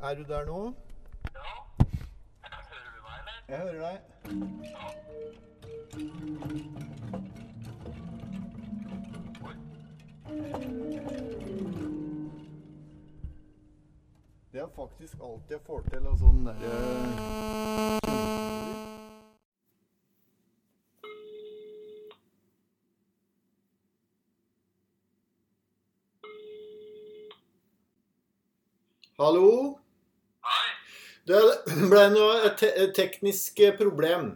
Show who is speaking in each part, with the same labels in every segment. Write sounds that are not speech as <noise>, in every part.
Speaker 1: Er du der nå?
Speaker 2: Ja. Hører du meg, eller?
Speaker 1: Jeg hører deg. Det er faktisk alt jeg får til av sånn derre Hallo? Det ble noe et te teknisk eh, problem.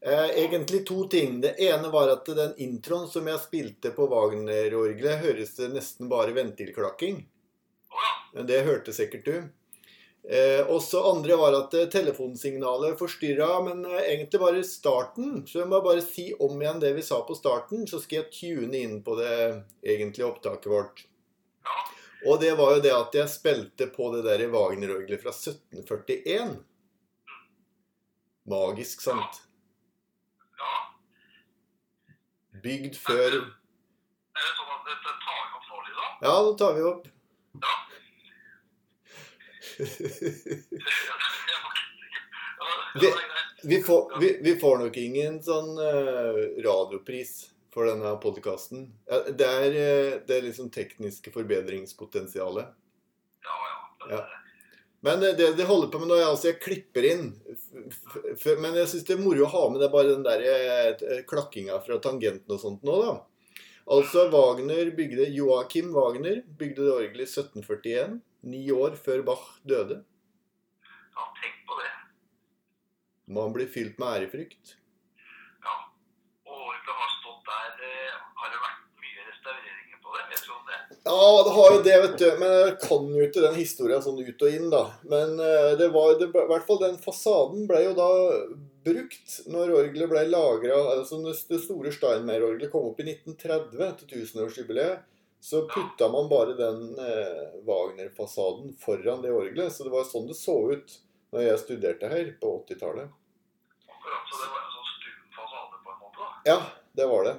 Speaker 1: Eh, egentlig to ting. Det ene var at den introen som jeg spilte på Wagner-orgelet, høres det nesten bare ventilklakking. Det hørte sikkert du. Eh, også andre var at eh, telefonsignalet forstyrra, men eh, egentlig bare starten. Så jeg må bare si om igjen det vi sa på starten, så skal jeg tune inn på det egentlige opptaket vårt.
Speaker 2: Ja.
Speaker 1: Og det var jo det at jeg spilte på det der Wagner-orgelet fra 1741. Magisk, sant?
Speaker 2: Ja.
Speaker 1: Bygd før
Speaker 2: Er det sånn at dette tar vi opp nå, liksom?
Speaker 1: Ja, nå tar vi opp.
Speaker 2: Ja. <laughs>
Speaker 1: Vi-. Vi får, vi, vi får nok ingen sånn uh, radiopris for denne podkasten. det, eh, det er liksom tekniske forbedringspotensialet.
Speaker 2: Ja, ja.
Speaker 1: Ja. Men eh, det de holder på med nå, er altså jeg klipper inn. Men jeg syns det er moro å ha med det bare den der eh, klakkinga fra tangenten og sånt nå, da. Altså Wagner bygde, Joakim Wagner bygde det orgelet i 1741. Ni år før Bach døde.
Speaker 2: Ja, tenk på det.
Speaker 1: Man blir fylt med ærefrykt.
Speaker 2: Ja. Og orgelet har stått der eh, Har det vært mye restaureringer på det? Vet du om det?
Speaker 1: Ja, det har jo det, vet du. Men jeg kan jo ikke den historien sånn ut og inn, da. Men eh, det var i hvert fall den fasaden ble jo da brukt når orgelet ble lagra. Altså når det store Steinmeier-orgelet kom opp i 1930 til tusenårsjubileet, så putta man bare den eh, Wagner-fasaden foran det orgelet. Så det var sånn det så ut når jeg studerte her på 80-tallet.
Speaker 2: Akkurat, så det var en sånn stum fasade på en måte, da.
Speaker 1: Ja, det var det.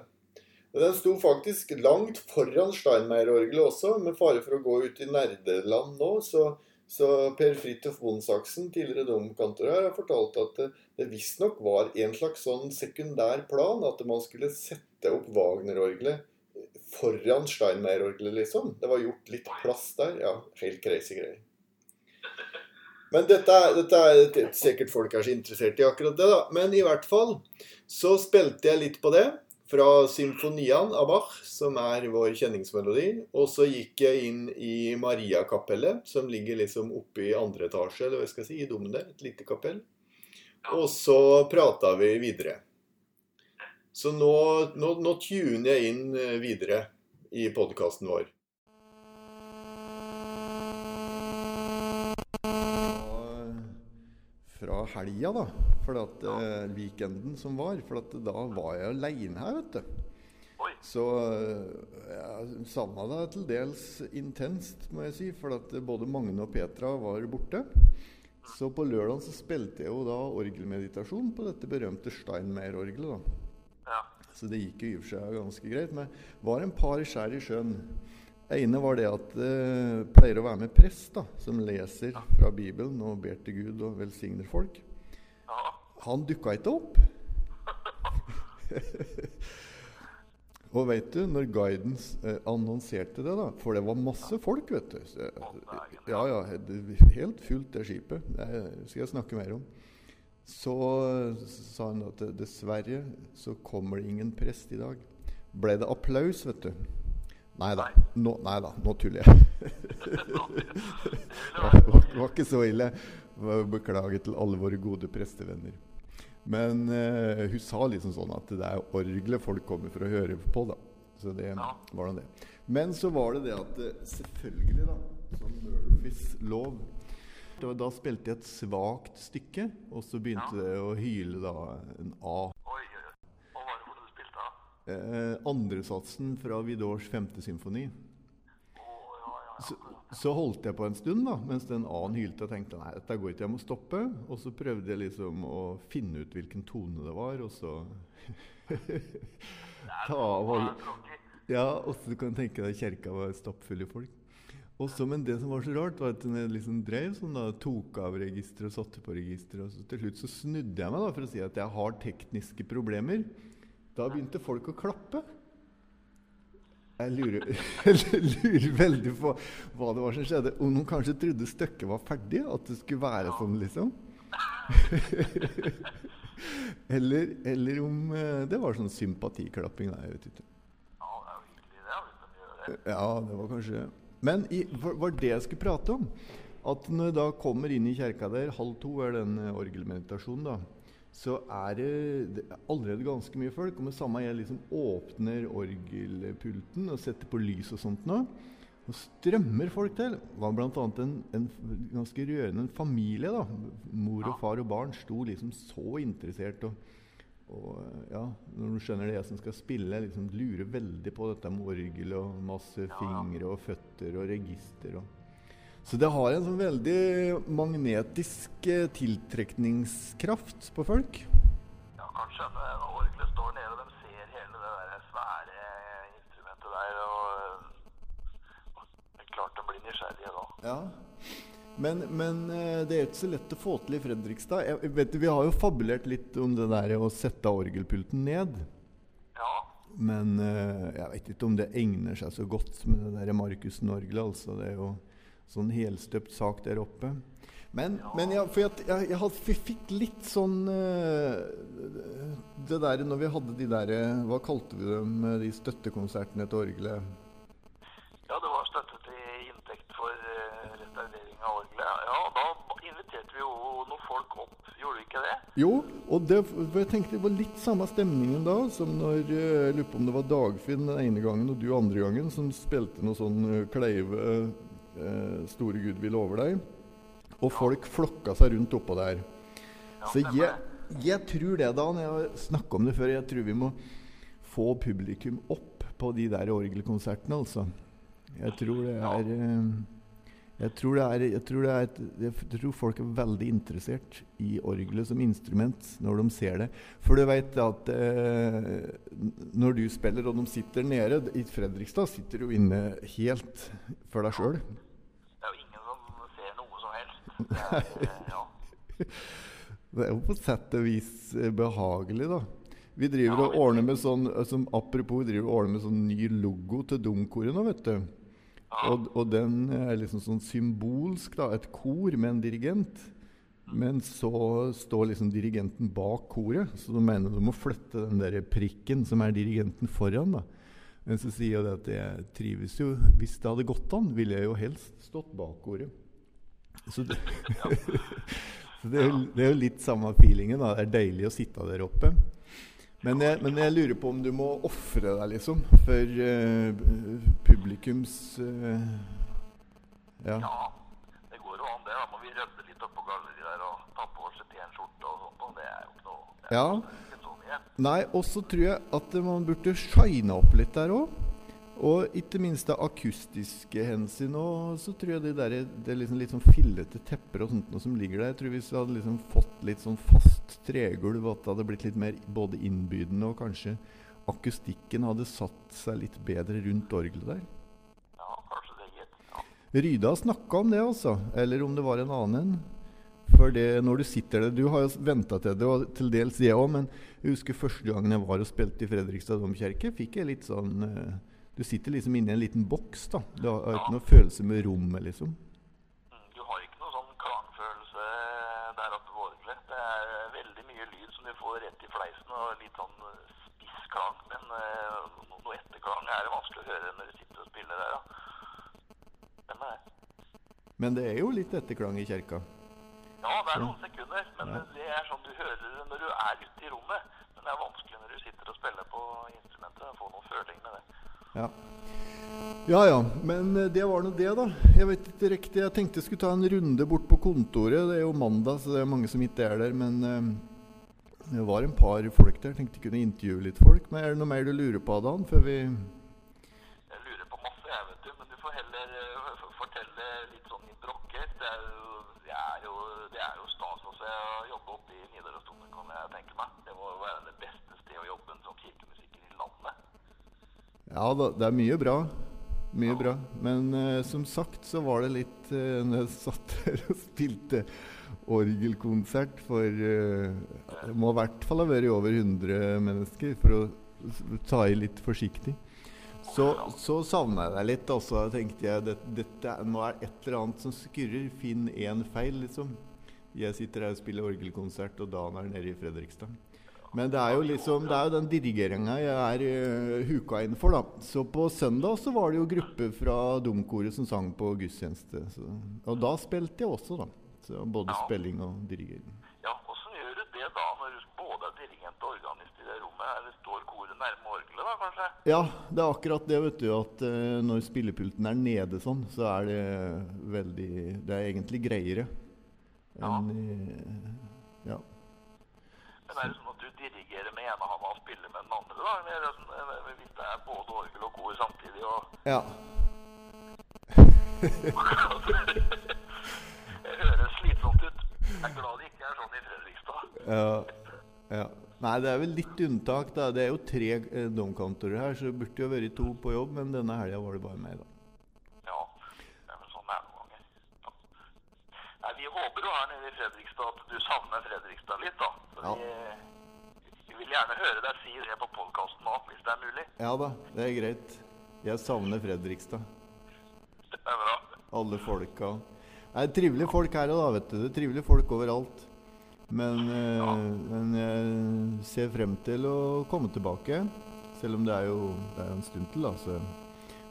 Speaker 1: Og Den sto faktisk langt foran Steinmeier-orgelet også, med fare for å gå ut i nerdeland nå. Så, så Per Fridtjof Bondsaksen, tidligere domkantor her, har fortalt at det, det visstnok var en slags sånn sekundær plan, at man skulle sette opp Wagner-orgelet foran Steinmeier-orgelet, liksom. Det var gjort litt plass der. Ja, helt crazy greier. Men dette dette det er sikkert folk er så interessert i akkurat det, da. Men i hvert fall så spilte jeg litt på det fra symfoniene av Bach, som er vår kjenningsmelodi. Og så gikk jeg inn i Mariakapellet, som ligger liksom oppe i andre etasje, eller hva skal jeg si, i dommen der. Et lite kapell. Og så prata vi videre. Så nå, nå, nå tuner jeg inn eh, videre i podkasten vår. Fra helga, da. For at eh, weekenden som var. For at da var jeg aleine her, vet du.
Speaker 2: Oi.
Speaker 1: Så eh, jeg savna det til dels intenst, må jeg si. For at både Magne og Petra var borte. Så på lørdag så spilte jeg jo da orgelmeditasjon på dette berømte Steinmeier-orgelet. da.
Speaker 2: Ja.
Speaker 1: Så det gikk jo i og for seg ganske greit. Men det var en par skjær i sjøen. Ene var det at det pleier å være med prest da, som leser fra Bibelen og ber til Gud og velsigner folk. Han dukka ikke opp. <laughs> og veit du, når guiden eh, annonserte det, da For det var masse folk, vet du. Ja, ja, helt fullt det skipet. Det skal jeg snakke mer om. Så sa han at dessverre så kommer det ingen prest i dag. Ble det applaus, vet du? Nei da. Nå, nei da, nå tuller jeg. <laughs> <laughs> det var, ikke så ille. Beklager til alle våre gode prestevenner. Men uh, hun sa liksom sånn at det er orgelet folk kommer for å høre på, da. Så det
Speaker 2: Ja.
Speaker 1: var nå det. Men så var det det at eh, selvfølgelig, da, som Murphys lov da, da spilte jeg et svakt stykke, og så begynte det å hyle da en A.
Speaker 2: Oi, oi, oi. Hva var det for du spilte da?
Speaker 1: Eh, andresatsen fra Vidors femte symfoni. Så, så holdt jeg på en stund da, mens den A-en hylte og tenkte nei, dette går ikke, jeg må stoppe. Og så prøvde jeg liksom å finne ut hvilken tone det var, og så <laughs> ta av alle? Ja, og så kan du tenke deg kjerka var stappfull i folk. Også, Men det som var så rart, var at den jeg liksom drev sånn da, tok av registeret og satte på registeret, og så til slutt så snudde jeg meg da for å si at jeg har tekniske problemer. Da begynte folk å klappe. Jeg lurer, <laughs> jeg lurer veldig på hva det var som skjedde. Om noen kanskje trodde stykket var ferdig? At det skulle være sånn, liksom? <laughs> eller, eller om eh, det var sånn sympatiklapping. Nei, jeg vet ikke.
Speaker 2: Ja, det
Speaker 1: var kanskje Men i, var det jeg skulle prate om? At når jeg da kommer inn i kjerka der, halv to er den eh, orgelmeditasjonen, da, så er det, det er allerede ganske mye folk. Og med samme jeg liksom åpner orgelpulten og setter på lys og sånt nå, og strømmer folk til. Det var bl.a. En, en ganske rørende en familie. da, Mor og far og barn sto liksom så interessert. og og ja, når du skjønner det jeg som skal spille, liksom lurer veldig på dette med orgel og masse fingre og føtter og register. Og. Så det har en sånn veldig magnetisk eh, tiltrekningskraft på folk.
Speaker 2: Ja, kanskje. Når orgelet står nede, og de ser hele det der svære instrumentet der, og, og det klart de blir nysgjerrige da.
Speaker 1: Ja. Men, men eh, det er ikke så lett å få til i Fredrikstad. Jeg vet, vi har jo fabulert litt om det der å sette orgelpulten ned.
Speaker 2: Ja,
Speaker 1: Men eh, jeg vet ikke om det egner seg så godt med det der Markussen-orgelet. Altså. Det er jo sånn helstøpt sak der oppe. Men, men jeg, jeg, jeg, jeg fikk litt sånn eh, Det der når vi hadde de der eh, Hva kalte vi dem? eh, De støttekonsertene til orgelet?
Speaker 2: ja det var støtte til inntekt for restaurering av orgelet. Ja, da inviterte vi jo noen folk opp, gjorde vi ikke det?
Speaker 1: Jo, og det, jeg tenkte det var litt samme stemningen da som når Jeg lurer på om det var Dagfinn den ene gangen og du andre gangen som spilte noe sånn Kleive 'Store Gud vil over deg'. Og folk flokka seg rundt oppå der. Så jeg, jeg tror det, Dan. Jeg har snakka om det før. Jeg tror vi må få publikum opp på de der orgelkonsertene, altså. Jeg tror det er eh, jeg tror, det er, jeg, tror det er jeg tror folk er veldig interessert i orgelet som instrument når de ser det. For du veit at eh, når du spiller og de sitter nede I Fredrikstad sitter du inne helt for deg sjøl.
Speaker 2: Det er jo ingen som ser noe som helst. Det er, eh, ja.
Speaker 1: Det er jo på sett og vis eh, behagelig, da. Vi driver og ordner med sånn eh, som Apropos, vi driver og ordner med sånn ny logo til Domkoret nå, vet du. Og, og den er liksom sånn symbolsk, da. Et kor med en dirigent. Men så står liksom dirigenten bak koret, så de mener du må flytte den der prikken som er dirigenten foran. da. Men så sier jeg det at jeg trives jo Hvis det hadde gått an, ville jeg jo helst stått bak koret. Så det, <laughs> så det, er jo, det er jo litt samme feelingen. da. Det er deilig å sitte der oppe. Men jeg, men jeg lurer på om du må ofre deg, liksom, for uh, publikums uh, ja.
Speaker 2: ja, det går jo an det. Da må vi rydde litt opp på galleriet der og ta på oss en skjorte og sånt. Og det er jo ikke noe
Speaker 1: Ja. Nei, og så tror jeg at man burde shine opp litt der òg. Og ikke minst av akustiske hensyn. Og så tror jeg det der, det er liksom litt sånn fillete tepper og sånt noe som ligger der. Jeg tror Hvis vi hadde liksom fått litt sånn fast tregulv, at det hadde blitt litt mer både innbydende, og kanskje akustikken hadde satt seg litt bedre rundt orgelet der.
Speaker 2: Ja, kanskje det, gitt. Ja.
Speaker 1: Ryda snakka om det, altså. Eller om det var en annen en. For det, når du sitter der Du har jo venta til det, og til dels jeg òg, men jeg husker første gangen jeg var og spilte i Fredrikstad domkirke, fikk jeg litt sånn eh, Du sitter liksom inne i en liten boks, da. Du har ikke noen følelse med rommet, liksom.
Speaker 2: Mm, Du har ikke noen sånn klangfølelse der oppe på orgelet. Det er veldig mye lyd som du får rett i fleisen, og litt sånn spiss klang. Men eh, noe etterklang er det vanskelig å høre når du sitter og spiller der, ja. Men, det.
Speaker 1: Men det er jo litt etterklang i kjerka.
Speaker 2: Ja, det er noen sekunder, men det er sånn du hører det når du er ute i rommet. Men det er vanskelig når du sitter og spiller på instrumentet, å få noen føling med det.
Speaker 1: Ja. ja ja, men eh, det var nå det, da. Jeg vet ikke riktig. Jeg tenkte jeg skulle ta en runde bort på kontoret. Det er jo mandag, så det er mange som ikke er der. Men eh, det var en par folk der. Tenkte jeg kunne intervjue litt folk. Men er det noe mer du lurer på, Dan? Før vi.
Speaker 2: Det er jo, stas å jobbe oppe i Nidarosdomen, kan jeg tenke meg. Det må jo være det beste stedet å jobbe som kirkemusiker i landet.
Speaker 1: Ja da, det er mye bra. Mye bra. Men uh, som sagt så var det litt uh, Når jeg satt her og spilte orgelkonsert for uh, Det må i hvert fall ha vært over 100 mennesker, for å ta i litt forsiktig. Så, så savna jeg deg litt. Og så tenkte jeg det, dette, nå er et eller annet som skurrer. Finn én feil, liksom. Jeg sitter her og spiller orgelkonsert, og Dan er nede i Fredrikstad. Men det er jo liksom, det er jo den dirigeringa jeg er uh, huka inn for. da. Så på søndag så var det jo gruppe fra Domkoret som sang på gudstjeneste. Så, og da spilte jeg også, da. Så både ja. spilling og dirigering.
Speaker 2: Ja, Åssen gjør du det da, når du både er dirigent og organist i det rommet? Eller står koret nærme orgelet, da, kanskje?
Speaker 1: Ja, det er akkurat det, vet du. At uh, når spillepulten er nede sånn, så er det veldig Det er egentlig greiere.
Speaker 2: Ja. Uh, ja. Men er det sånn at du dirigerer med ene hånda og spiller med den andre, da? Eller sånn, hvis det er både orgel og kor samtidig og
Speaker 1: Ja. <laughs>
Speaker 2: det høres slitsomt ut. Jeg er glad det ikke er sånn i Fredrikstad.
Speaker 1: Ja. ja. Nei, det er vel litt unntak. da. Det er jo tre eh, domkantorer her, så det burde jo vært to på jobb, men denne helga var det bare meg, da.
Speaker 2: Sånn. Nei, Vi håper jo her nede i Fredrikstad at du savner Fredrikstad litt, da. Så
Speaker 1: Ja.
Speaker 2: vi, vi vil gjerne høre deg si det podkasten nå, hvis det er mulig.
Speaker 1: Ja da, det er greit. Jeg savner Fredrikstad.
Speaker 2: Det er bra.
Speaker 1: Alle folka. Det er trivelige folk her òg, vet du. Det er trivelige folk overalt. Men, ja. men jeg ser frem til å komme tilbake. Selv om det er jo det er en stund til, da. Så.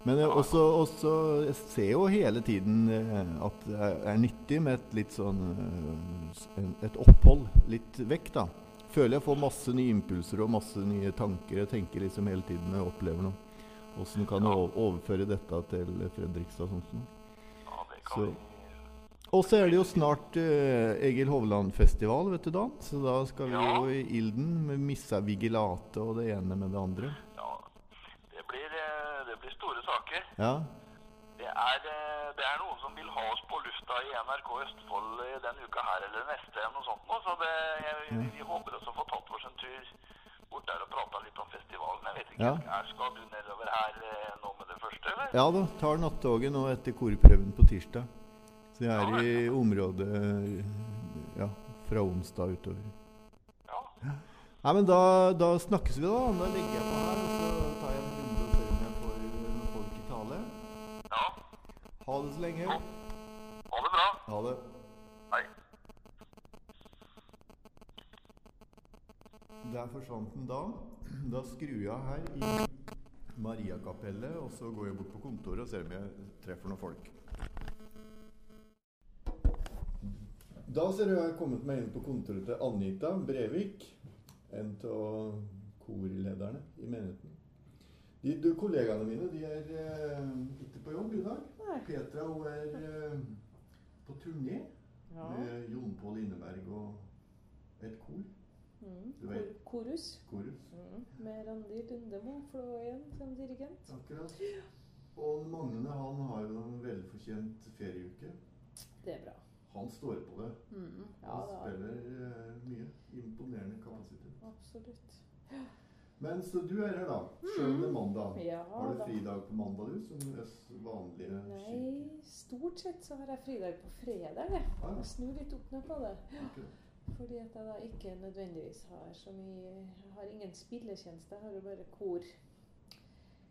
Speaker 1: Men jeg, også, også, jeg ser jo hele tiden eh, at det er, er nyttig med et litt sånn eh, Et opphold litt vekk, da. Føler jeg får masse nye impulser og masse nye tanker. Jeg tenker liksom hele tiden når jeg opplever noe. Åssen kan jeg overføre dette til Fredrikstad? Sånn som.
Speaker 2: Ja, det kan
Speaker 1: Så- Og så er det jo snart eh, Egil Hovland-festival, vet du da. Så da skal vi jo i ilden med Missa Vigilate og det ene med det andre.
Speaker 2: Ja, det blir, eh, det blir store saker.
Speaker 1: Ja,
Speaker 2: Det er, eh, det er noen som vil ha oss på lufta i NRK Østfold i denne uka her eller neste eller noe sånt nå, så det, jeg, vi håper også å få tatt oss en tur bort der og prata litt om festivalen. Jeg vet ikke,
Speaker 1: Ja.
Speaker 2: skal du nedover her eh, nå med det første, eller?
Speaker 1: ja da. Tar nattoget nå etter korprøven på tirsdag. Så jeg er i området ja, fra onsdag utover.
Speaker 2: Ja.
Speaker 1: Nei, men da, da snakkes vi, da. Da legger jeg på her, og så tar jeg en runde og ser om jeg får noen folk i tale.
Speaker 2: ja.
Speaker 1: Ha det så lenge.
Speaker 2: Ha det bra.
Speaker 1: Ha det.
Speaker 2: Hei.
Speaker 1: Der forsvant den da. Da av her i Mariakapellet, og så går jeg bort på kontoret og ser om jeg treffer noen folk. Da ser du jeg har kommet meg inn på kontoret til Anita Brevik, en av korlederne i menigheten. De, de, kollegaene mine de er eh, ikke på jobb i dag.
Speaker 3: Nei.
Speaker 1: Petra hun er eh, på turné
Speaker 3: Ja.
Speaker 1: med Jon Pål Inneberg og et kor.
Speaker 3: Mm. Kor korus.
Speaker 1: Korus.
Speaker 3: Mm. Med Randi Lundemo Flåen som dirigent.
Speaker 1: Akkurat. Og Magne han har jo en velfortjent ferieuke.
Speaker 3: Det er bra.
Speaker 1: Han står på det.
Speaker 3: Mm. Ja
Speaker 1: Han spiller uh, mye. Imponerende kapasitet.
Speaker 3: Absolutt.
Speaker 1: Men så du er her, da. Sjøl om det er mandag.
Speaker 3: Ja
Speaker 1: Har du fridag på mandag, du? Som oss vanlige
Speaker 3: Nei, stort sett så har jeg fridag på fredag. jeg.
Speaker 1: Ah, ja.
Speaker 3: Snur litt opp ned på det.
Speaker 1: Akkurat.
Speaker 3: Fordi at jeg da ikke nødvendigvis har så mye Jeg har ingen spilletjeneste, jeg har jo bare kor.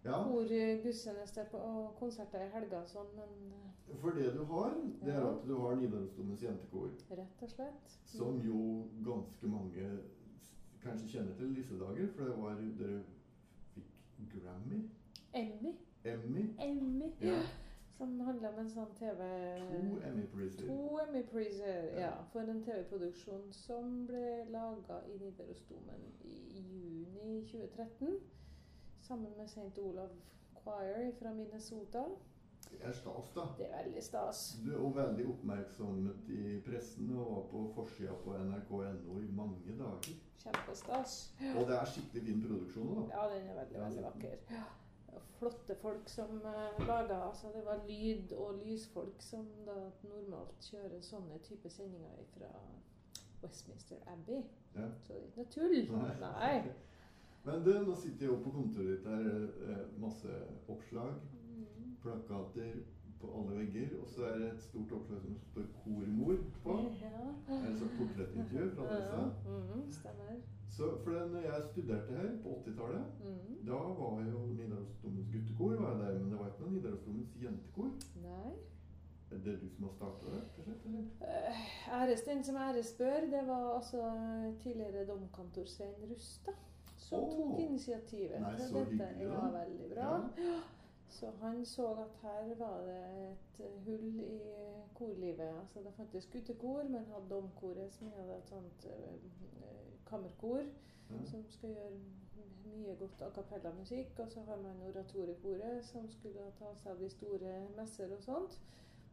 Speaker 1: Ja,
Speaker 3: Kor, eh, gudstjeneste og konserter i helga og sånn, men eh,
Speaker 1: for det du har, det er at du har Nidarosdomens jentekor.
Speaker 3: rett og slett.
Speaker 1: Som jo ganske mange kanskje kjenner til disse dager, for det var dere fikk Grammy?
Speaker 3: Emmy.
Speaker 1: Emmy?
Speaker 3: Emmy.
Speaker 1: Ja.
Speaker 3: Som handler om en sånn TV
Speaker 1: To Emmy-priser.
Speaker 3: To Emmy-priser,
Speaker 1: Ja.
Speaker 3: For en TV-produksjon som ble laga i Nidarosdomen i juni 2013. Sammen med St. Olav Choir fra Minnesota.
Speaker 1: Det er stas, da.
Speaker 3: Det er veldig stas.
Speaker 1: Du er jo veldig oppmerksomhet i pressen og var på forsida på nrk.no i mange dager.
Speaker 3: Kjempestas.
Speaker 1: Og det er skikkelig fin produksjon da.
Speaker 3: Ja, den er veldig, veldig vakker. Ja. Flotte folk som uh, laga altså Det var lyd- og lysfolk som da normalt kjører sånne type sendinger fra Westminster Abbey.
Speaker 1: Ja.
Speaker 3: Så det er ikke noe tull.
Speaker 1: Nei.
Speaker 3: Nei. <laughs>
Speaker 1: Men du, nå sitter jeg jo på kontoret ditt der. eh, masse oppslag
Speaker 3: Mm.
Speaker 1: plakater på alle vegger. Og så er det et stort oppslag som står 'Kormor' på.
Speaker 3: Ja.
Speaker 1: Er et sånt portrettintervju fra disse.
Speaker 3: Mhm, stemmer.
Speaker 1: Så for det, når jeg studerte her på 80-tallet,
Speaker 3: mm.
Speaker 1: da var jo Nidarosdomens guttekor var der, men det var ikke noe Nidarosdomens jentekor.
Speaker 3: Nei.
Speaker 1: Er det du som har starta det?
Speaker 3: Eh, Æres den som æres bør. Det var altså tidligere domkantor Svein Rustad som
Speaker 1: oh.
Speaker 3: tok initiativet
Speaker 1: Nei,
Speaker 3: til dette.
Speaker 1: hyggelig,
Speaker 3: Ja, veldig bra.
Speaker 1: Ja.
Speaker 3: Så han så at her var det et eh, hull i korlivet. Altså Det fantes guttekor, men hadde domkoret, som hadde et sånt eh, kammerkor
Speaker 1: mm.
Speaker 3: som skal gjøre mye godt a cappella-musikk. Og så har man oratoriekoret, som skulle ta seg av de store messer og sånt.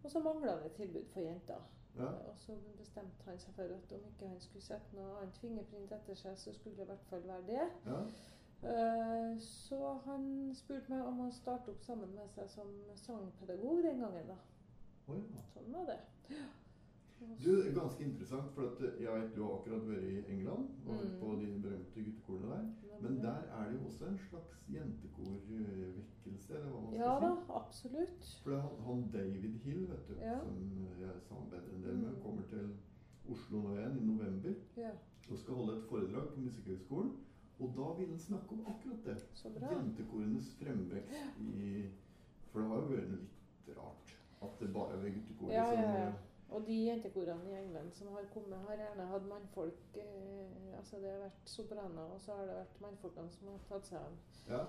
Speaker 3: Og så mangla det tilbud for jenter.
Speaker 1: Ja.
Speaker 3: Og så bestemte han seg for at om ikke han skulle sette noe annet fingerprint etter seg, så skulle det i hvert fall være det.
Speaker 1: ja.
Speaker 3: Eh, Så han spurte meg om å starte opp sammen med seg som sangpedagog den gangen, da.
Speaker 1: Oh, ja.
Speaker 3: Sånn var det.
Speaker 1: Du, ganske interessant, for at jeg vet du har akkurat vært i England og
Speaker 3: Mm.
Speaker 1: på de berømte guttekorene der. Men der er det jo også en slags jentekorvekkelse, eller hva man skal
Speaker 3: Ja da,
Speaker 1: si.
Speaker 3: absolutt.
Speaker 1: For det er han- han David Hill, vet du,
Speaker 3: Ja.
Speaker 1: som jeg samarbeider en del med,
Speaker 3: Mm.
Speaker 1: kommer til Oslo nå igjen i november
Speaker 3: Ja,
Speaker 1: og skal holde et foredrag på Musikkhøgskolen. Og da vil han snakke om akkurat det. Jentekorenes fremvekst i For det har jo vært litt rart at det bare er guttekor.
Speaker 3: Ja, ja, ja. Og de jentekorene i England som har kommet, har gjerne hatt mannfolk eh, Altså det har vært sopraner, og så har det vært mannfolkene som har tatt seg av
Speaker 1: Ja.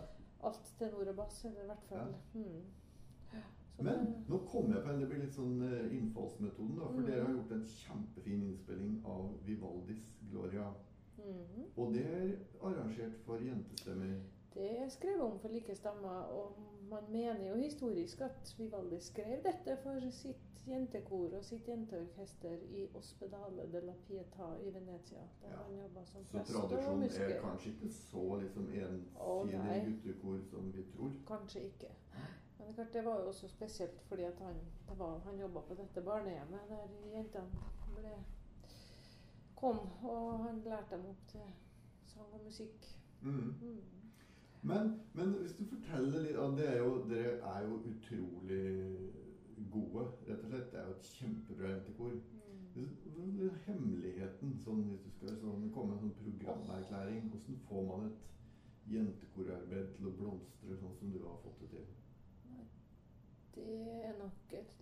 Speaker 3: alt tenor og bass, eller i hvert fall. ja. hmm.
Speaker 1: Men
Speaker 3: det-
Speaker 1: nå kommer jeg på en, det blir litt sånn eh, innfallsmetoden, da. For
Speaker 3: Mm.
Speaker 1: dere har gjort en kjempefin innspilling av Vivaldis Gloria.
Speaker 3: Mhm.
Speaker 1: Og det er arrangert for jentestemmer.
Speaker 3: Det er skrevet om for like stammer, og man mener jo historisk at Vivaldi skrev dette for sitt jentekor og sitt jenteorkester i Ospedale della Pietà i Venezia, da
Speaker 1: Ja.
Speaker 3: han jobba som
Speaker 1: Så
Speaker 3: prest og
Speaker 1: tradisjonen er kanskje ikke så liksom ensidig guttekor som vi tror.
Speaker 3: Kanskje ikke. Men det, klart, det var jo også spesielt fordi han, var, han jobba på dette barnehjemmet der jentene ble, kom, og han lærte dem opp til sang og musikk.
Speaker 1: Mm.
Speaker 3: Mm.
Speaker 1: Men, men hvis du forteller litt det er jo, Dere er jo utrolig gode, rett og slett. Det er jo et kjempebra jentekor.
Speaker 3: Mm.
Speaker 1: Hemmeligheten, sånn, hvis du skal sånn, komme med en sånn programerklæring? Hvordan får man et jentekorarbeid til å blomstre sånn som du har fått det til?
Speaker 3: Det er nok et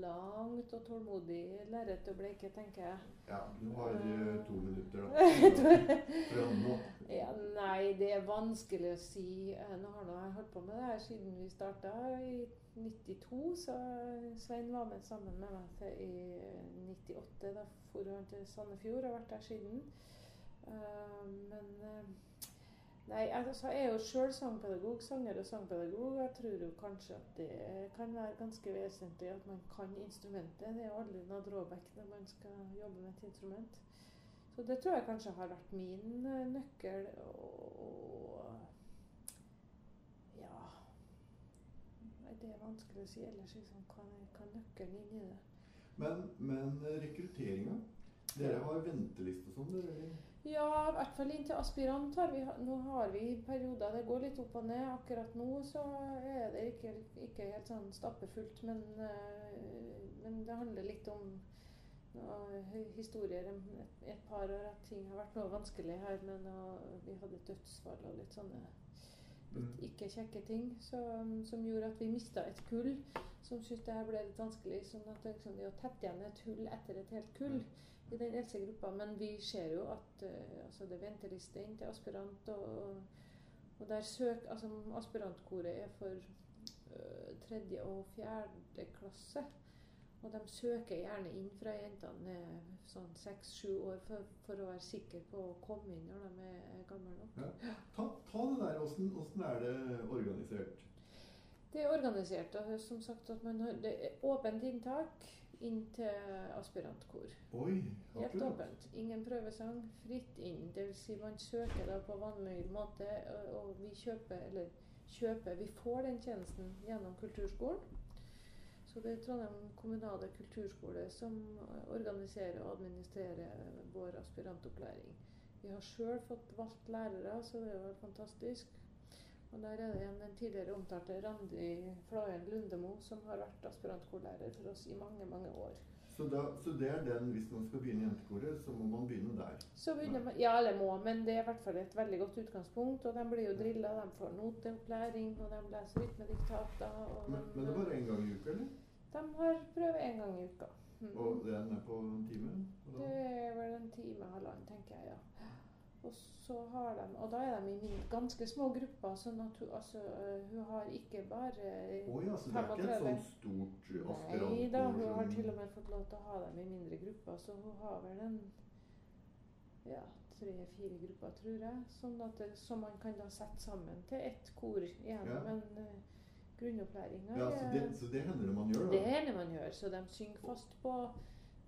Speaker 3: langt og tålmodig lerret å bleike, tenker jeg.
Speaker 1: Ja, du har uh, to minutter, da. <laughs>
Speaker 3: Ja, nei, det er vanskelig å si. Eh, Nå har nå jeg holdt på med det her siden vi starta i 92, så Svein var med sammen med meg i 98. Da for han til Sandefjord og har vært der siden. Uh, men eh, Nei, altså, jeg er jo sjøl sangpedagog, sanger og sangpedagog. Jeg tror jo kanskje at det kan være ganske vesentlig at man kan instrumentet. Det er jo aldri noe drawback når man skal jobbe med et instrument. Så det tror jeg kanskje har vært min eh, nøkkel. Og, og ja det er vanskelig å si ellers. Liksom, hva, hva nøkkelen inn i det?
Speaker 1: Men, men eh, rekrutteringa? Dere har venteliste sånn? dere.
Speaker 3: Ja, i hvert fall inntil aspirant har vi Nå har vi perioder det går litt opp og ned. Akkurat nå så er det ikke, ikke helt sånn stappefullt, men, eh, men det handler litt om noe historier om et, et par år at ting har vært noe vanskelig her. Men noe, vi hadde dødsfall og litt sånne litt ikke kjekke ting som, som gjorde at vi mista et kull som syntes det her ble litt vanskelig. sånn at det, liksom, det å tette igjen et hull etter et helt kull i den eldste gruppa. Men vi ser jo at eh, altså det er venteliste inn til aspirant, og, og der søk, altså aspirantkoret er for øh, tredje og fjerde klasse. Og de søker gjerne inn fra jentene sånn seks-sju år for, for å være sikker på å komme inn når de er gamle nok.
Speaker 1: Ja. Ta, ta det der. Åssen er det organisert?
Speaker 3: Det er organisert. og som sagt at man har, Det er åpent inntak inn til aspirantkor.
Speaker 1: Oi,
Speaker 3: Helt åpent. Ingen prøvesang. Fritt inn. Dvs. Si man søker da på vanlig måte, og, vi kjøper Eller kjøper Vi får den tjenesten gjennom kulturskolen. Så det er Trondheim kommunale kulturskole som organiserer og administrerer vår aspirantopplæring. Vi har sjøl fått valgt lærere, så det er jo fantastisk. Og der er det igjen den tidligere omtalte Randi Flåen Lundemo, som har vært aspirantkorlærer for oss i mange, mange år.
Speaker 1: Så, da, så det er den, hvis man skal begynne i jentekoret, så må man begynne der.
Speaker 3: Så begynner man, Ja, eller må, men det er i hvert fall et veldig godt utgangspunkt. Og de blir jo drilla, de får noteopplæring, og de leser rytmediktater.
Speaker 1: Men,
Speaker 3: de,
Speaker 1: men det er bare én gang i uka, eller?
Speaker 3: de har prøve én gang i uka. Mm.
Speaker 1: Og den er på en time?
Speaker 3: Det er vel en time og halvannen, tenker jeg, ja. Og så har de, og da er de i ganske små grupper, sånn at hun, altså, øh, hun har ikke bare
Speaker 1: oh, ja, så det er ikke et
Speaker 3: 35.
Speaker 1: sånt stort aspirantkor?
Speaker 3: Nei da, hun har til og med fått lov til å ha dem i mindre grupper, så hun har vel en ja, tre-fire grupper, tror jeg, sånn at det, som man kan da sette sammen til ett kor gjennom
Speaker 1: Ja.
Speaker 3: en grunnopplæring.
Speaker 1: Ja, så det, så det hender det man gjør, da?
Speaker 3: Det hender man gjør, så de synger fast på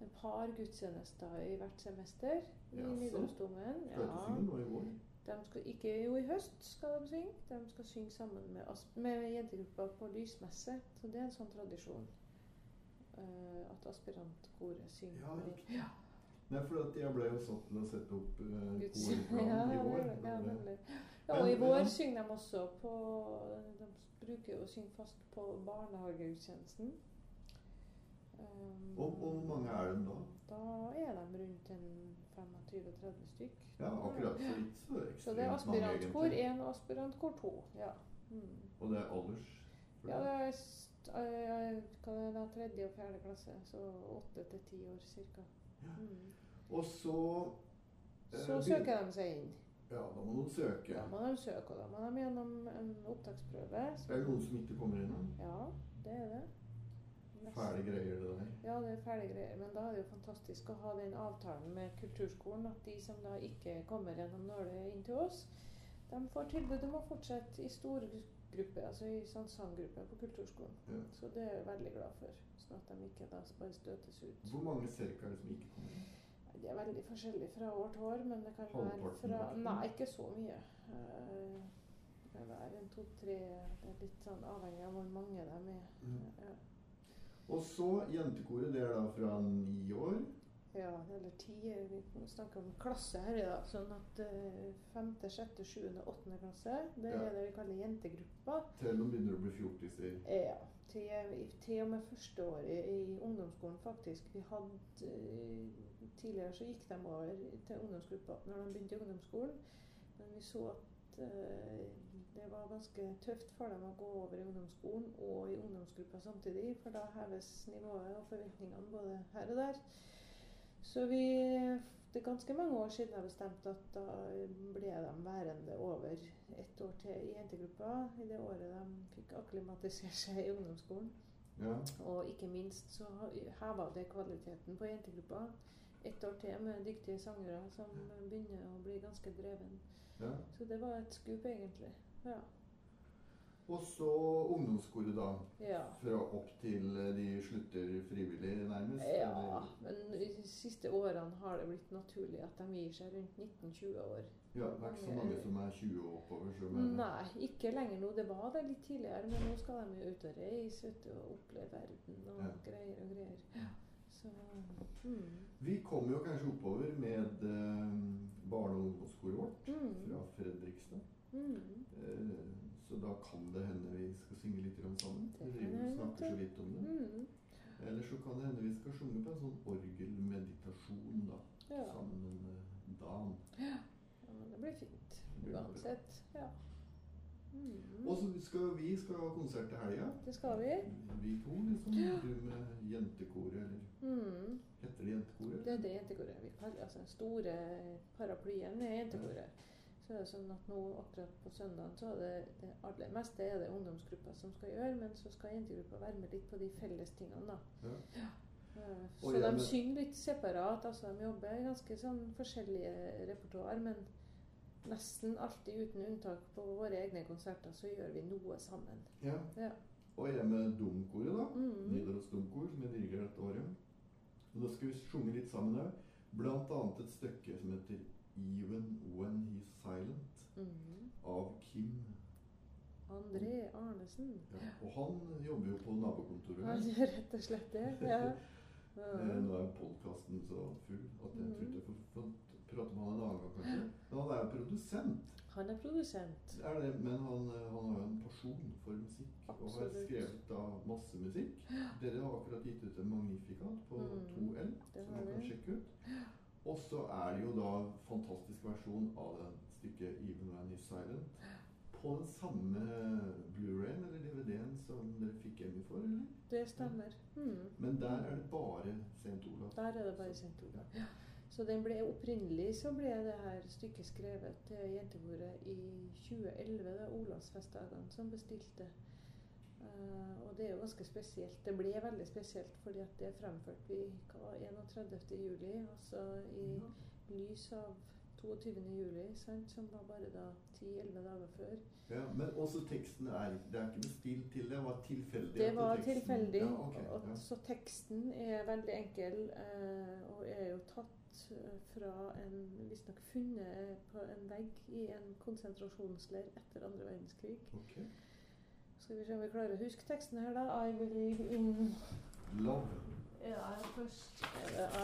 Speaker 3: et par gudstjenester i hvert semester i
Speaker 1: ja,
Speaker 3: Nidarosdomen.
Speaker 1: Vår?
Speaker 3: De skal ikke jo i høst skal de synge. De skal synge sammen med, med jentegruppa på lysmesse. Så det er en sånn tradisjon. Uh, at aspirantkoret synger.
Speaker 1: Ja,
Speaker 3: med-
Speaker 1: Ja. Nei, for jeg ble jo satt til å sette opp uh,
Speaker 3: Guds-
Speaker 1: ja, <laughs> i
Speaker 3: Ja,
Speaker 1: vår.
Speaker 3: ja, nemlig. Ja, og i vår synger de også på De bruker jo å synge fast på barnehagegudstjenesten. Um,
Speaker 1: Og, hvor mange er de da?
Speaker 3: Da er de rundt 25-30 stykk.
Speaker 1: Ja, akkurat så vidt så
Speaker 3: Så
Speaker 1: ekstremt
Speaker 3: det er aspirantkor
Speaker 1: egentlig.
Speaker 3: 1 og aspirantkor 2. Ja. Mm.
Speaker 1: Og det er alders?
Speaker 3: ja,
Speaker 1: det?
Speaker 3: er st øh, hva er det tredje og fjerde klasse, så åtte til ti år ca.
Speaker 1: Ja.
Speaker 3: Mm.
Speaker 1: Og så eh,
Speaker 3: Så søker de seg inn.
Speaker 1: Ja, da må de søke.
Speaker 3: Da må de søke, og da må de gjennom en opptaksprøve.
Speaker 1: Er det noen som ikke kommer innom?
Speaker 3: Ja, det er det.
Speaker 1: Fæle greier, det der.
Speaker 3: Ja, det er fæle greier. Men da er det jo fantastisk å ha den avtalen med kulturskolen at de som da ikke kommer gjennom nåløyet inn til oss, de får tilbud om å fortsette i stor gruppe, altså i sånn sanggruppe på kulturskolen.
Speaker 1: Ja.
Speaker 3: Så det er jeg veldig glad for. Sånn at de ikke da bare støtes ut.
Speaker 1: Hvor mange cirka er det som ikke kommer inn?
Speaker 3: Det er veldig forskjellig fra år til år, men det kan være fra? Nei, ikke så mye. Eh, Det kan være en to-tre Det er litt sånn avhengig av hvor mange de er.
Speaker 1: Mm.
Speaker 3: Ja.
Speaker 1: Og så jentekoret, det er da fra ni år.
Speaker 3: Ja, eller ti. Vi snakker om klasse her i dag. Sånn at eh, femte, sjette, sjuende, åttende klasse, det
Speaker 1: Ja.
Speaker 3: er det vi kaller jentegruppa.
Speaker 1: Til de begynner å bli fjortiser.
Speaker 3: Ja. Til, til og med første året i ungdomsskolen, faktisk. Vi hadde eh, Tidligere så gikk de over til ungdomsgruppa når de begynte i ungdomsskolen. Men vi så at eh, det var ganske tøft for dem å gå over i ungdomsskolen og i ungdomsgruppa samtidig, for da heves nivået og forventningene både her og der. Så vi Det er ganske mange år siden jeg bestemte at da ble de værende over ett år til i jentegruppa. I det året de fikk akklimatisere seg i ungdomsskolen.
Speaker 1: Ja.
Speaker 3: Og ikke minst så heva det kvaliteten på jentegruppa. Ett år til med dyktige sangere som begynner å bli ganske dreven.
Speaker 1: Ja.
Speaker 3: Så det var et skup, egentlig. Ja.
Speaker 1: Og så ungdomsskole, da.
Speaker 3: ja.
Speaker 1: Fra opp til eh, de slutter frivillig, nærmest?
Speaker 3: Ja,
Speaker 1: eller?
Speaker 3: men de siste årene har det blitt naturlig at de gir seg rundt 19-20 år.
Speaker 1: Ja, det er ikke så mange som er 20 og oppover. Som er
Speaker 3: Nei, ikke lenger nå. Det var det litt tidligere, men nå skal de jo ut og reise ut og oppleve verden og
Speaker 1: Ja.
Speaker 3: greier og greier. Så mm.
Speaker 1: Vi kommer jo kanskje oppover med eh, barne- og ungdomsskolen vårt
Speaker 3: Mm.
Speaker 1: fra Fredrikstad.
Speaker 3: Mm.
Speaker 1: Eh, så da kan det hende vi skal synge litt sammen. Vi snakker så vidt om det.
Speaker 3: Mm.
Speaker 1: Eller så kan det hende vi skal synge på en sånn orgelmeditasjon da,
Speaker 3: Ja.
Speaker 1: sammen med Dan.
Speaker 3: ja, men det blir fint. Uansett. Ja. Mm.
Speaker 1: Og så skal vi skal ha konsert til helga.
Speaker 3: Det skal vi.
Speaker 1: Vi to, liksom. Du med jentekoret, eller
Speaker 3: Mm.
Speaker 1: heter det jentekoret?
Speaker 3: Det er det jentekoret vi kaller altså den store paraplyen er jentekoret. Så er det sånn at nå akkurat på søndagen så er det det aller meste er det ungdomsgruppa som skal gjøre, men så skal jentegruppa være med litt på de felles tingene, da.
Speaker 1: Ja.
Speaker 3: Eh, Så de synger litt separat. altså De jobber ganske sånn forskjellige repertoar, men nesten alltid uten unntak på våre egne konserter så gjør vi noe sammen.
Speaker 1: ja.
Speaker 3: Ja.
Speaker 1: Og jeg med domkoret, da.
Speaker 3: Mm.
Speaker 1: Nidaros domkor, som jeg dirigerer dette året. Og da skal vi synge litt sammen òg. Blant annet et stykke som heter 'Even When He's Silent'
Speaker 3: Mm.
Speaker 1: av Kim.
Speaker 3: André Arnesen.
Speaker 1: Ja. Og han jobber jo på nabokontoret.
Speaker 3: Han gjør rett og slett det. Ja. <laughs>
Speaker 1: Eh, Nå er podkasten så full at jeg tror ikke jeg får, prate med han en annen gang, kanskje. Men han er jo produsent.
Speaker 3: Han er produsent.
Speaker 1: Er det, men han, eh, han har jo en pasjon for musikk og har skrevet da masse musikk. Dere har akkurat gitt ut en Magnificat på
Speaker 3: Mm,
Speaker 1: 2L, som man kan sjekke ut. Og så er det jo da fantastisk versjon av den stykket 'Even When He's Silent' på den samme Blu-rayen eller DVD-en som dere fikk Emmy for, eller?
Speaker 3: Det stemmer. Mm.
Speaker 1: Men der er det bare St. Olav.
Speaker 3: Der er det bare St. Olav. Ja. Så den ble opprinnelig så ble det her stykket skrevet til jentekoret i 2011. Det er Olavsfestdagene som bestilte. Uh, og det er jo ganske spesielt. Det ble veldig spesielt fordi at det fremførte vi hva var 31. juli, altså i lys av 22. juli, sant, som var bare da 10-11 dager før.
Speaker 1: Ja, men også teksten er Det er ikke bestilt stil til det? Var tilfeldig?
Speaker 3: Det var tilfeldig.
Speaker 1: Ja, okay,
Speaker 3: og,
Speaker 1: ja.
Speaker 3: Så teksten er veldig enkel eh, og er jo tatt eh, fra en Visstnok funnet på en vegg i en konsentrasjonsleir etter andre verdenskrig.
Speaker 1: Okay.
Speaker 3: Skal vi se om vi klarer å huske teksten her, da. I believe in
Speaker 1: Love.
Speaker 3: Ja, først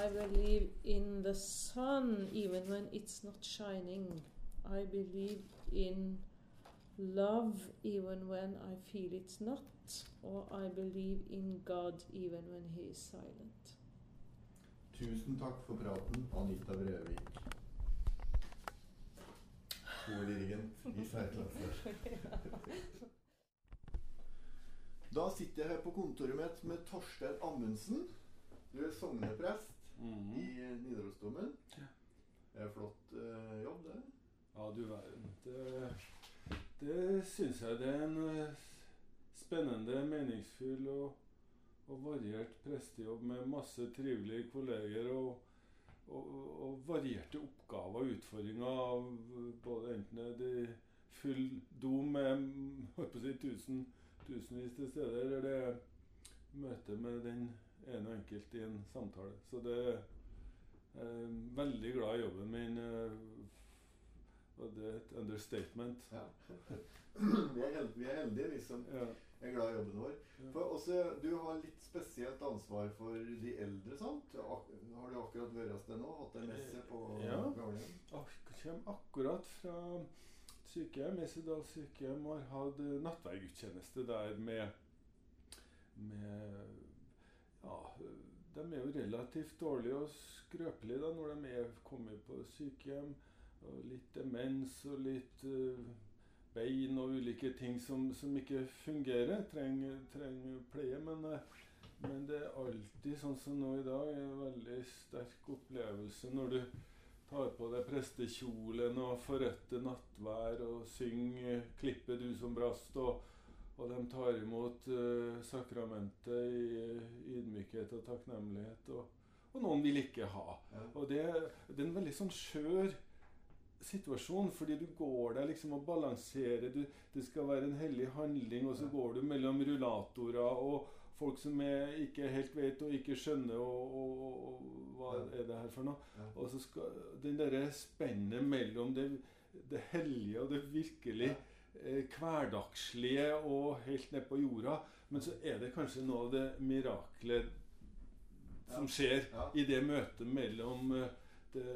Speaker 3: I believe in the sun even when it's not shining. I believe in love even when I feel it's not. Og I believe in God even when he is silent.
Speaker 1: Tusen takk for praten, Anita Brevik. Kordirigent i særklasse. <laughs> Da sitter jeg her på kontoret mitt med Torstein Amundsen. Du er sogneprest
Speaker 4: Mhm.
Speaker 1: i Nidarosdomen.
Speaker 4: Ja.
Speaker 1: Det er flott uh, jobb, det.
Speaker 4: Ja, du verden. Det, det syns jeg det er en eh, spennende, meningsfull og, og variert prestejobb med masse trivelige kolleger og, og, og varierte oppgaver og utfordringer eh, både enten det er full dom med mm, si, tusen, tusenvis til steder, eller det er møte med den ene og enkelt i en samtale. Så det er eh, veldig glad i jobben min. eh, og det er et understatement.
Speaker 1: Ja. <laughs> vi, er heldige, vi er heldige, vi som
Speaker 4: Ja.
Speaker 1: er glad i jobben vår. For også, Du har litt spesielt ansvar for de eldre, sant? Har du akkurat vært deg nå? Hatt en messe på
Speaker 4: Ja.
Speaker 1: gamlehjem?
Speaker 4: Jeg kommer akkurat fra sykehjem. Esedal sykehjem har hatt nattverdgudstjeneste der med, med Ja, de er jo relativt dårlige og skrøpelige da når de er kommet på sykehjem. Og litt demens og litt uh, bein og ulike ting som, som ikke fungerer. Trenger, trenger pleie. Men, uh, men det er alltid sånn som nå i dag, en veldig sterk opplevelse når du tar på deg prestekjolen og forretter nattvær og synger 'Klippe du som brast', og, og de tar imot uh, sakramentet i eh, ydmykhet og takknemlighet. Og, og noen vil ikke ha.
Speaker 1: Ja.
Speaker 4: Og det, det er en veldig sånn skjør situasjon, fordi du går der liksom og balanserer. Du, det skal være en hellig handling, og så går du mellom rullatorer og folk som ikke helt vet og ikke skjønner og, og, og, hva er det her for noe. Og så skal den derre spennet mellom det, det hellige og det virkelig eh, hverdagslige og helt ned på jorda. Men så er det kanskje noe av det miraklet som skjer
Speaker 1: Ja.
Speaker 4: i det møtet mellom eh, det,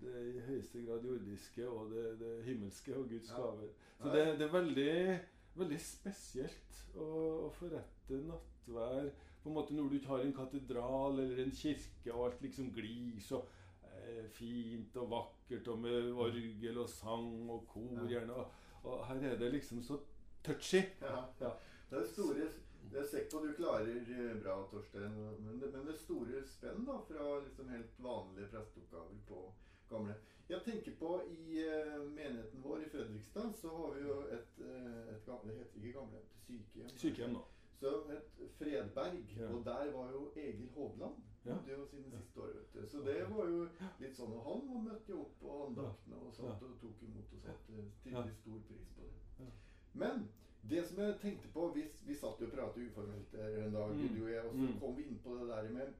Speaker 4: det i høyeste grad jordiske og det, det himmelske og Guds
Speaker 1: Ja.
Speaker 4: gaver. Så det, det er veldig, veldig spesielt å, å forrette nattvær på en måte når du ikke har en katedral eller en kirke, og alt liksom glir så eh, fint og vakkert, og med orgel og sang og kor
Speaker 1: Ja.
Speaker 4: gjerne. Og, og her er det liksom så touchy.
Speaker 1: Ja.
Speaker 4: Ja.
Speaker 1: Det er store det er sekk på du klarer eh, bra, Torstein. Men det, men det store spenn da, fra liksom helt vanlige presteoppgaver på gamle. Jeg tenker på I uh, menigheten vår i Fredrikstad så har vi jo et, eh, et gamle, Det heter ikke gamlehjem, sykehjem.
Speaker 4: Sykehjem nå.
Speaker 1: Så het Fredberg.
Speaker 4: Ja.
Speaker 1: Og der var jo Egil Hovland.
Speaker 4: Ja.
Speaker 1: jo sine siste år, vet du. Så det var jo litt sånn. Og han møtte jo opp på andaktene og sånt, og tok imot og satte tydelig stor pris på det. Men det som jeg tenkte på Vi, vi satt jo og pratet uformelt her en dag,
Speaker 4: Mm.
Speaker 1: du og jeg, og så
Speaker 4: Mm.
Speaker 1: kom vi inn på det der med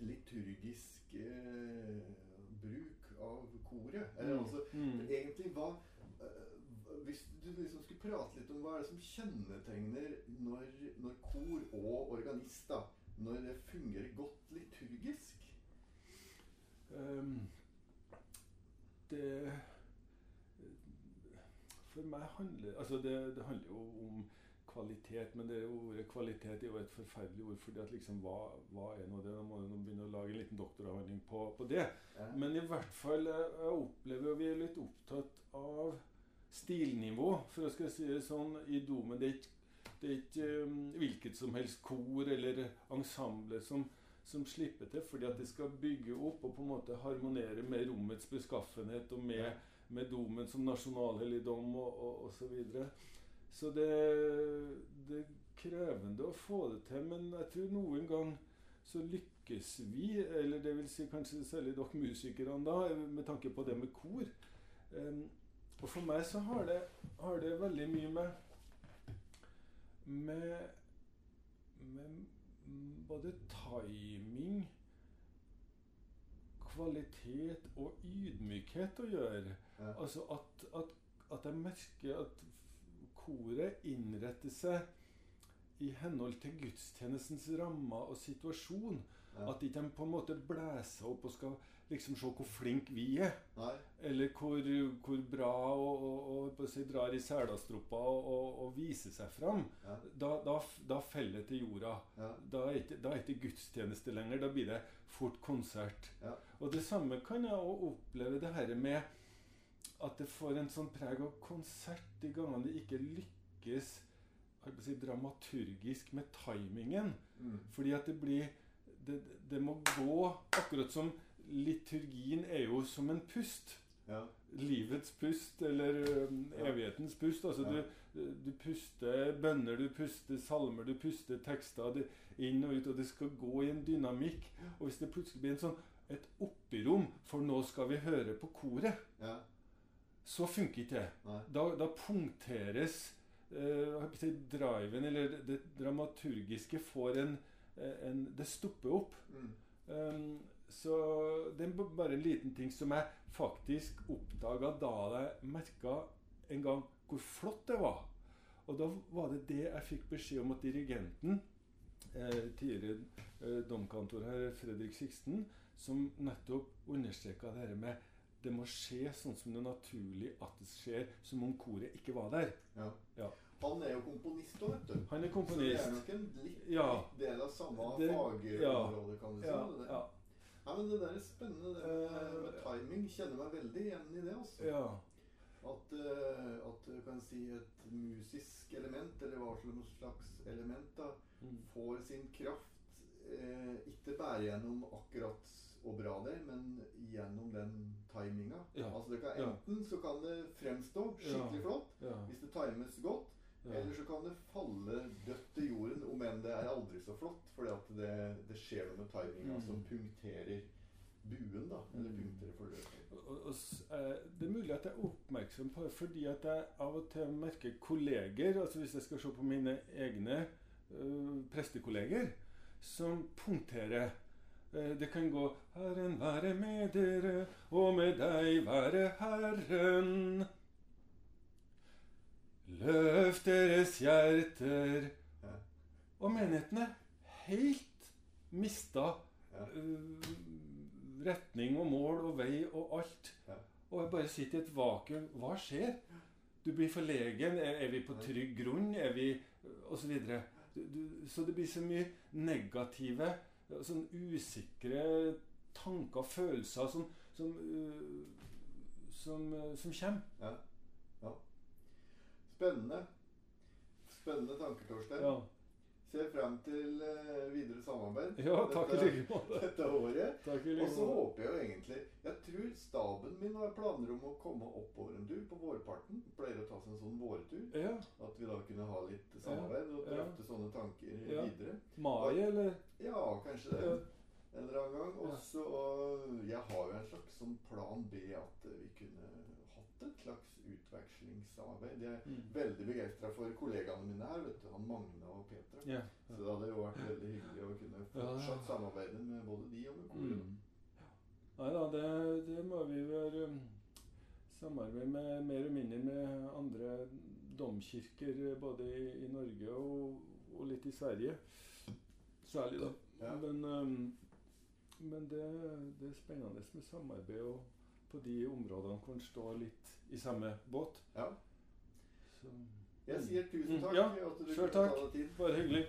Speaker 1: liturgisk eh, bruk av koret. Eller
Speaker 4: Mm.
Speaker 1: altså
Speaker 4: Mm.
Speaker 1: egentlig hva eh, Hvis du liksom skulle prate litt om hva er det som kjennetegner når, når kor og organist da, når det fungerer godt liturgisk?
Speaker 4: Um, det meg handler Altså, det, det handler jo om kvalitet, men det ordet kvalitet er jo et forferdelig ord. fordi at liksom, hva, hva er nå det? Da må du begynne å lage en liten doktoravhandling på, på det.
Speaker 1: Ja.
Speaker 4: Men i hvert fall, jeg jeg opplever jo vi er litt opptatt av stilnivå, for å skal si det sånn, i domen. Det er ikke, det er ikke um, hvilket som helst kor eller ensemble som, som slipper til, fordi at det skal bygge opp og på en måte harmonere med rommets beskaffenhet og med, med domen som nasjonalhelligdom og, og, og så videre. Så det, det er krevende å få det til, men jeg tror noen gang så lykkes vi, eller det vil si kanskje særlig dere musikerne da, med tanke på det med kor. Um, og for meg så har det, har det veldig mye med med, med både timing, kvalitet og ydmykhet å gjøre.
Speaker 1: Ja.
Speaker 4: Altså at, at, at jeg merker at koret innretter seg i henhold til gudstjenestens rammer og situasjon. At ikke de på en måte blæser opp og skal liksom se hvor flink vi er.
Speaker 1: Nei.
Speaker 4: Eller hvor, hvor bra og, og, og drar i selastroppa og, og, og viser seg fram.
Speaker 1: Ja.
Speaker 4: Da, da, da faller det til jorda.
Speaker 1: Ja.
Speaker 4: Da er det ikke gudstjeneste lenger. Da blir det fort konsert.
Speaker 1: Ja.
Speaker 4: Og det samme kan jeg òg oppleve det her med at det får en sånn preg av konsert de gangene det ikke lykkes si, dramaturgisk med timingen.
Speaker 1: Mm.
Speaker 4: Fordi at det blir det, det må gå akkurat som liturgien er jo som en pust.
Speaker 1: Ja.
Speaker 4: Livets pust, eller evighetens pust. Altså
Speaker 1: Ja.
Speaker 4: du, du puster bønner, du puster salmer, du puster tekster det, inn og ut, og det skal gå i en dynamikk. Og hvis det plutselig blir en sånn, et oppirom, for nå skal vi høre på koret,
Speaker 1: ja.
Speaker 4: så funker ikke det. Da, da punkteres eh, driven, eller det dramaturgiske, får en, en Det stopper opp.
Speaker 1: Mm.
Speaker 4: Um, så det er bare en liten ting som jeg faktisk oppdaga da jeg merka en gang hvor flott det var. Og da var det det jeg fikk beskjed om at dirigenten, eh, tidligere eh, domkantor her, Fredrik Sixten, som nettopp understreka det her med det må skje sånn som det er naturlig at det skjer, som om koret ikke var der.
Speaker 1: Ja.
Speaker 4: Ja.
Speaker 1: Han er jo komponist òg, vet du.
Speaker 4: Han er komponist.
Speaker 1: Så det er nok en litt,
Speaker 4: Ja.
Speaker 1: litt del av samme
Speaker 4: Det-
Speaker 1: fagområde, kan du si.
Speaker 4: Ja,
Speaker 1: det
Speaker 4: ja,
Speaker 1: Nei, men det der er spennende. Det med,
Speaker 4: Eh,
Speaker 1: med timing kjenner meg veldig igjen i det. altså.
Speaker 4: ja.
Speaker 1: At, uh, at du kan si et musisk element, eller hva slags element, da,
Speaker 4: Mm.
Speaker 1: får sin kraft eh, ikke bare gjennom akkurat og bra det, men gjennom den timinga.
Speaker 4: Ja.
Speaker 1: Altså det kan,
Speaker 4: Ja.
Speaker 1: enten så kan det fremstå skikkelig
Speaker 4: Ja.
Speaker 1: flott,
Speaker 4: ja,
Speaker 1: hvis det times godt. Eller så kan det falle dødt til jorden, om enn det er aldri så flott, fordi at det, det skjer noe med timinga
Speaker 4: Mm.
Speaker 1: som punkterer buen, da. Eller
Speaker 4: Mm.
Speaker 1: punkterer forløpet.
Speaker 4: Eh, det er mulig at jeg er oppmerksom på det fordi at jeg av og til merker kolleger, altså hvis jeg skal se på mine egne øh, prestekolleger, som punkterer. Eh, det kan gå 'Herren være med dere, og med deg være Herren'. Løft deres hjerter.
Speaker 1: Ja.
Speaker 4: Og menigheten er helt mista
Speaker 1: Ja.
Speaker 4: uh, retning og mål og vei og alt.
Speaker 1: Ja.
Speaker 4: Og jeg bare sitter i et vakuum. Hva skjer? Du blir forlegen. Er, er vi på trygg grunn? Er vi Og så videre. Du, du, så det blir så mye negative, sånn usikre tanker og følelser som, som, uh, som, uh, som kommer.
Speaker 1: Spennende. Spennende tanker, Torstein.
Speaker 4: Ja,
Speaker 1: Ser frem til eh, videre samarbeid
Speaker 4: ja takk i
Speaker 1: dette,
Speaker 4: like måte. <laughs>
Speaker 1: dette året.
Speaker 4: Takk i
Speaker 1: Og så håper jeg jo egentlig Jeg tror staben min har planer om å komme oppover en tur på vårparten. Pleier å ta seg en sånn vårtur.
Speaker 4: Ja.
Speaker 1: At vi da kunne ha litt samarbeid og drøfte sånne tanker
Speaker 4: Ja.
Speaker 1: videre.
Speaker 4: Mai, eller?
Speaker 1: Ja, kanskje det. En eller annen gang. Og så Jeg har jo en slags sånn plan B at vi kunne et slags utvekslingssamarbeid. Jeg er
Speaker 4: Mm.
Speaker 1: veldig begeistra for kollegaene mine her. vet du, Han Magne og Petra.
Speaker 4: Ja.
Speaker 1: Så det hadde jo vært veldig hyggelig å kunne fortsatt samarbeide med både de og med koret.
Speaker 4: Mm. Nei da, det, det må vi være um, samarbeide med mer eller mindre med andre domkirker både i, i Norge og, og litt i Sverige. Særlig, da.
Speaker 1: Ja.
Speaker 4: Men, um, men det, det er spennende med samarbeid og på de områdene hvor en står litt i samme båt.
Speaker 1: Ja.
Speaker 4: Så
Speaker 1: Jeg sier tusen
Speaker 4: Mm,
Speaker 1: takk
Speaker 4: ja,
Speaker 1: du
Speaker 4: selv
Speaker 1: ta
Speaker 4: takk. bare hyggelig.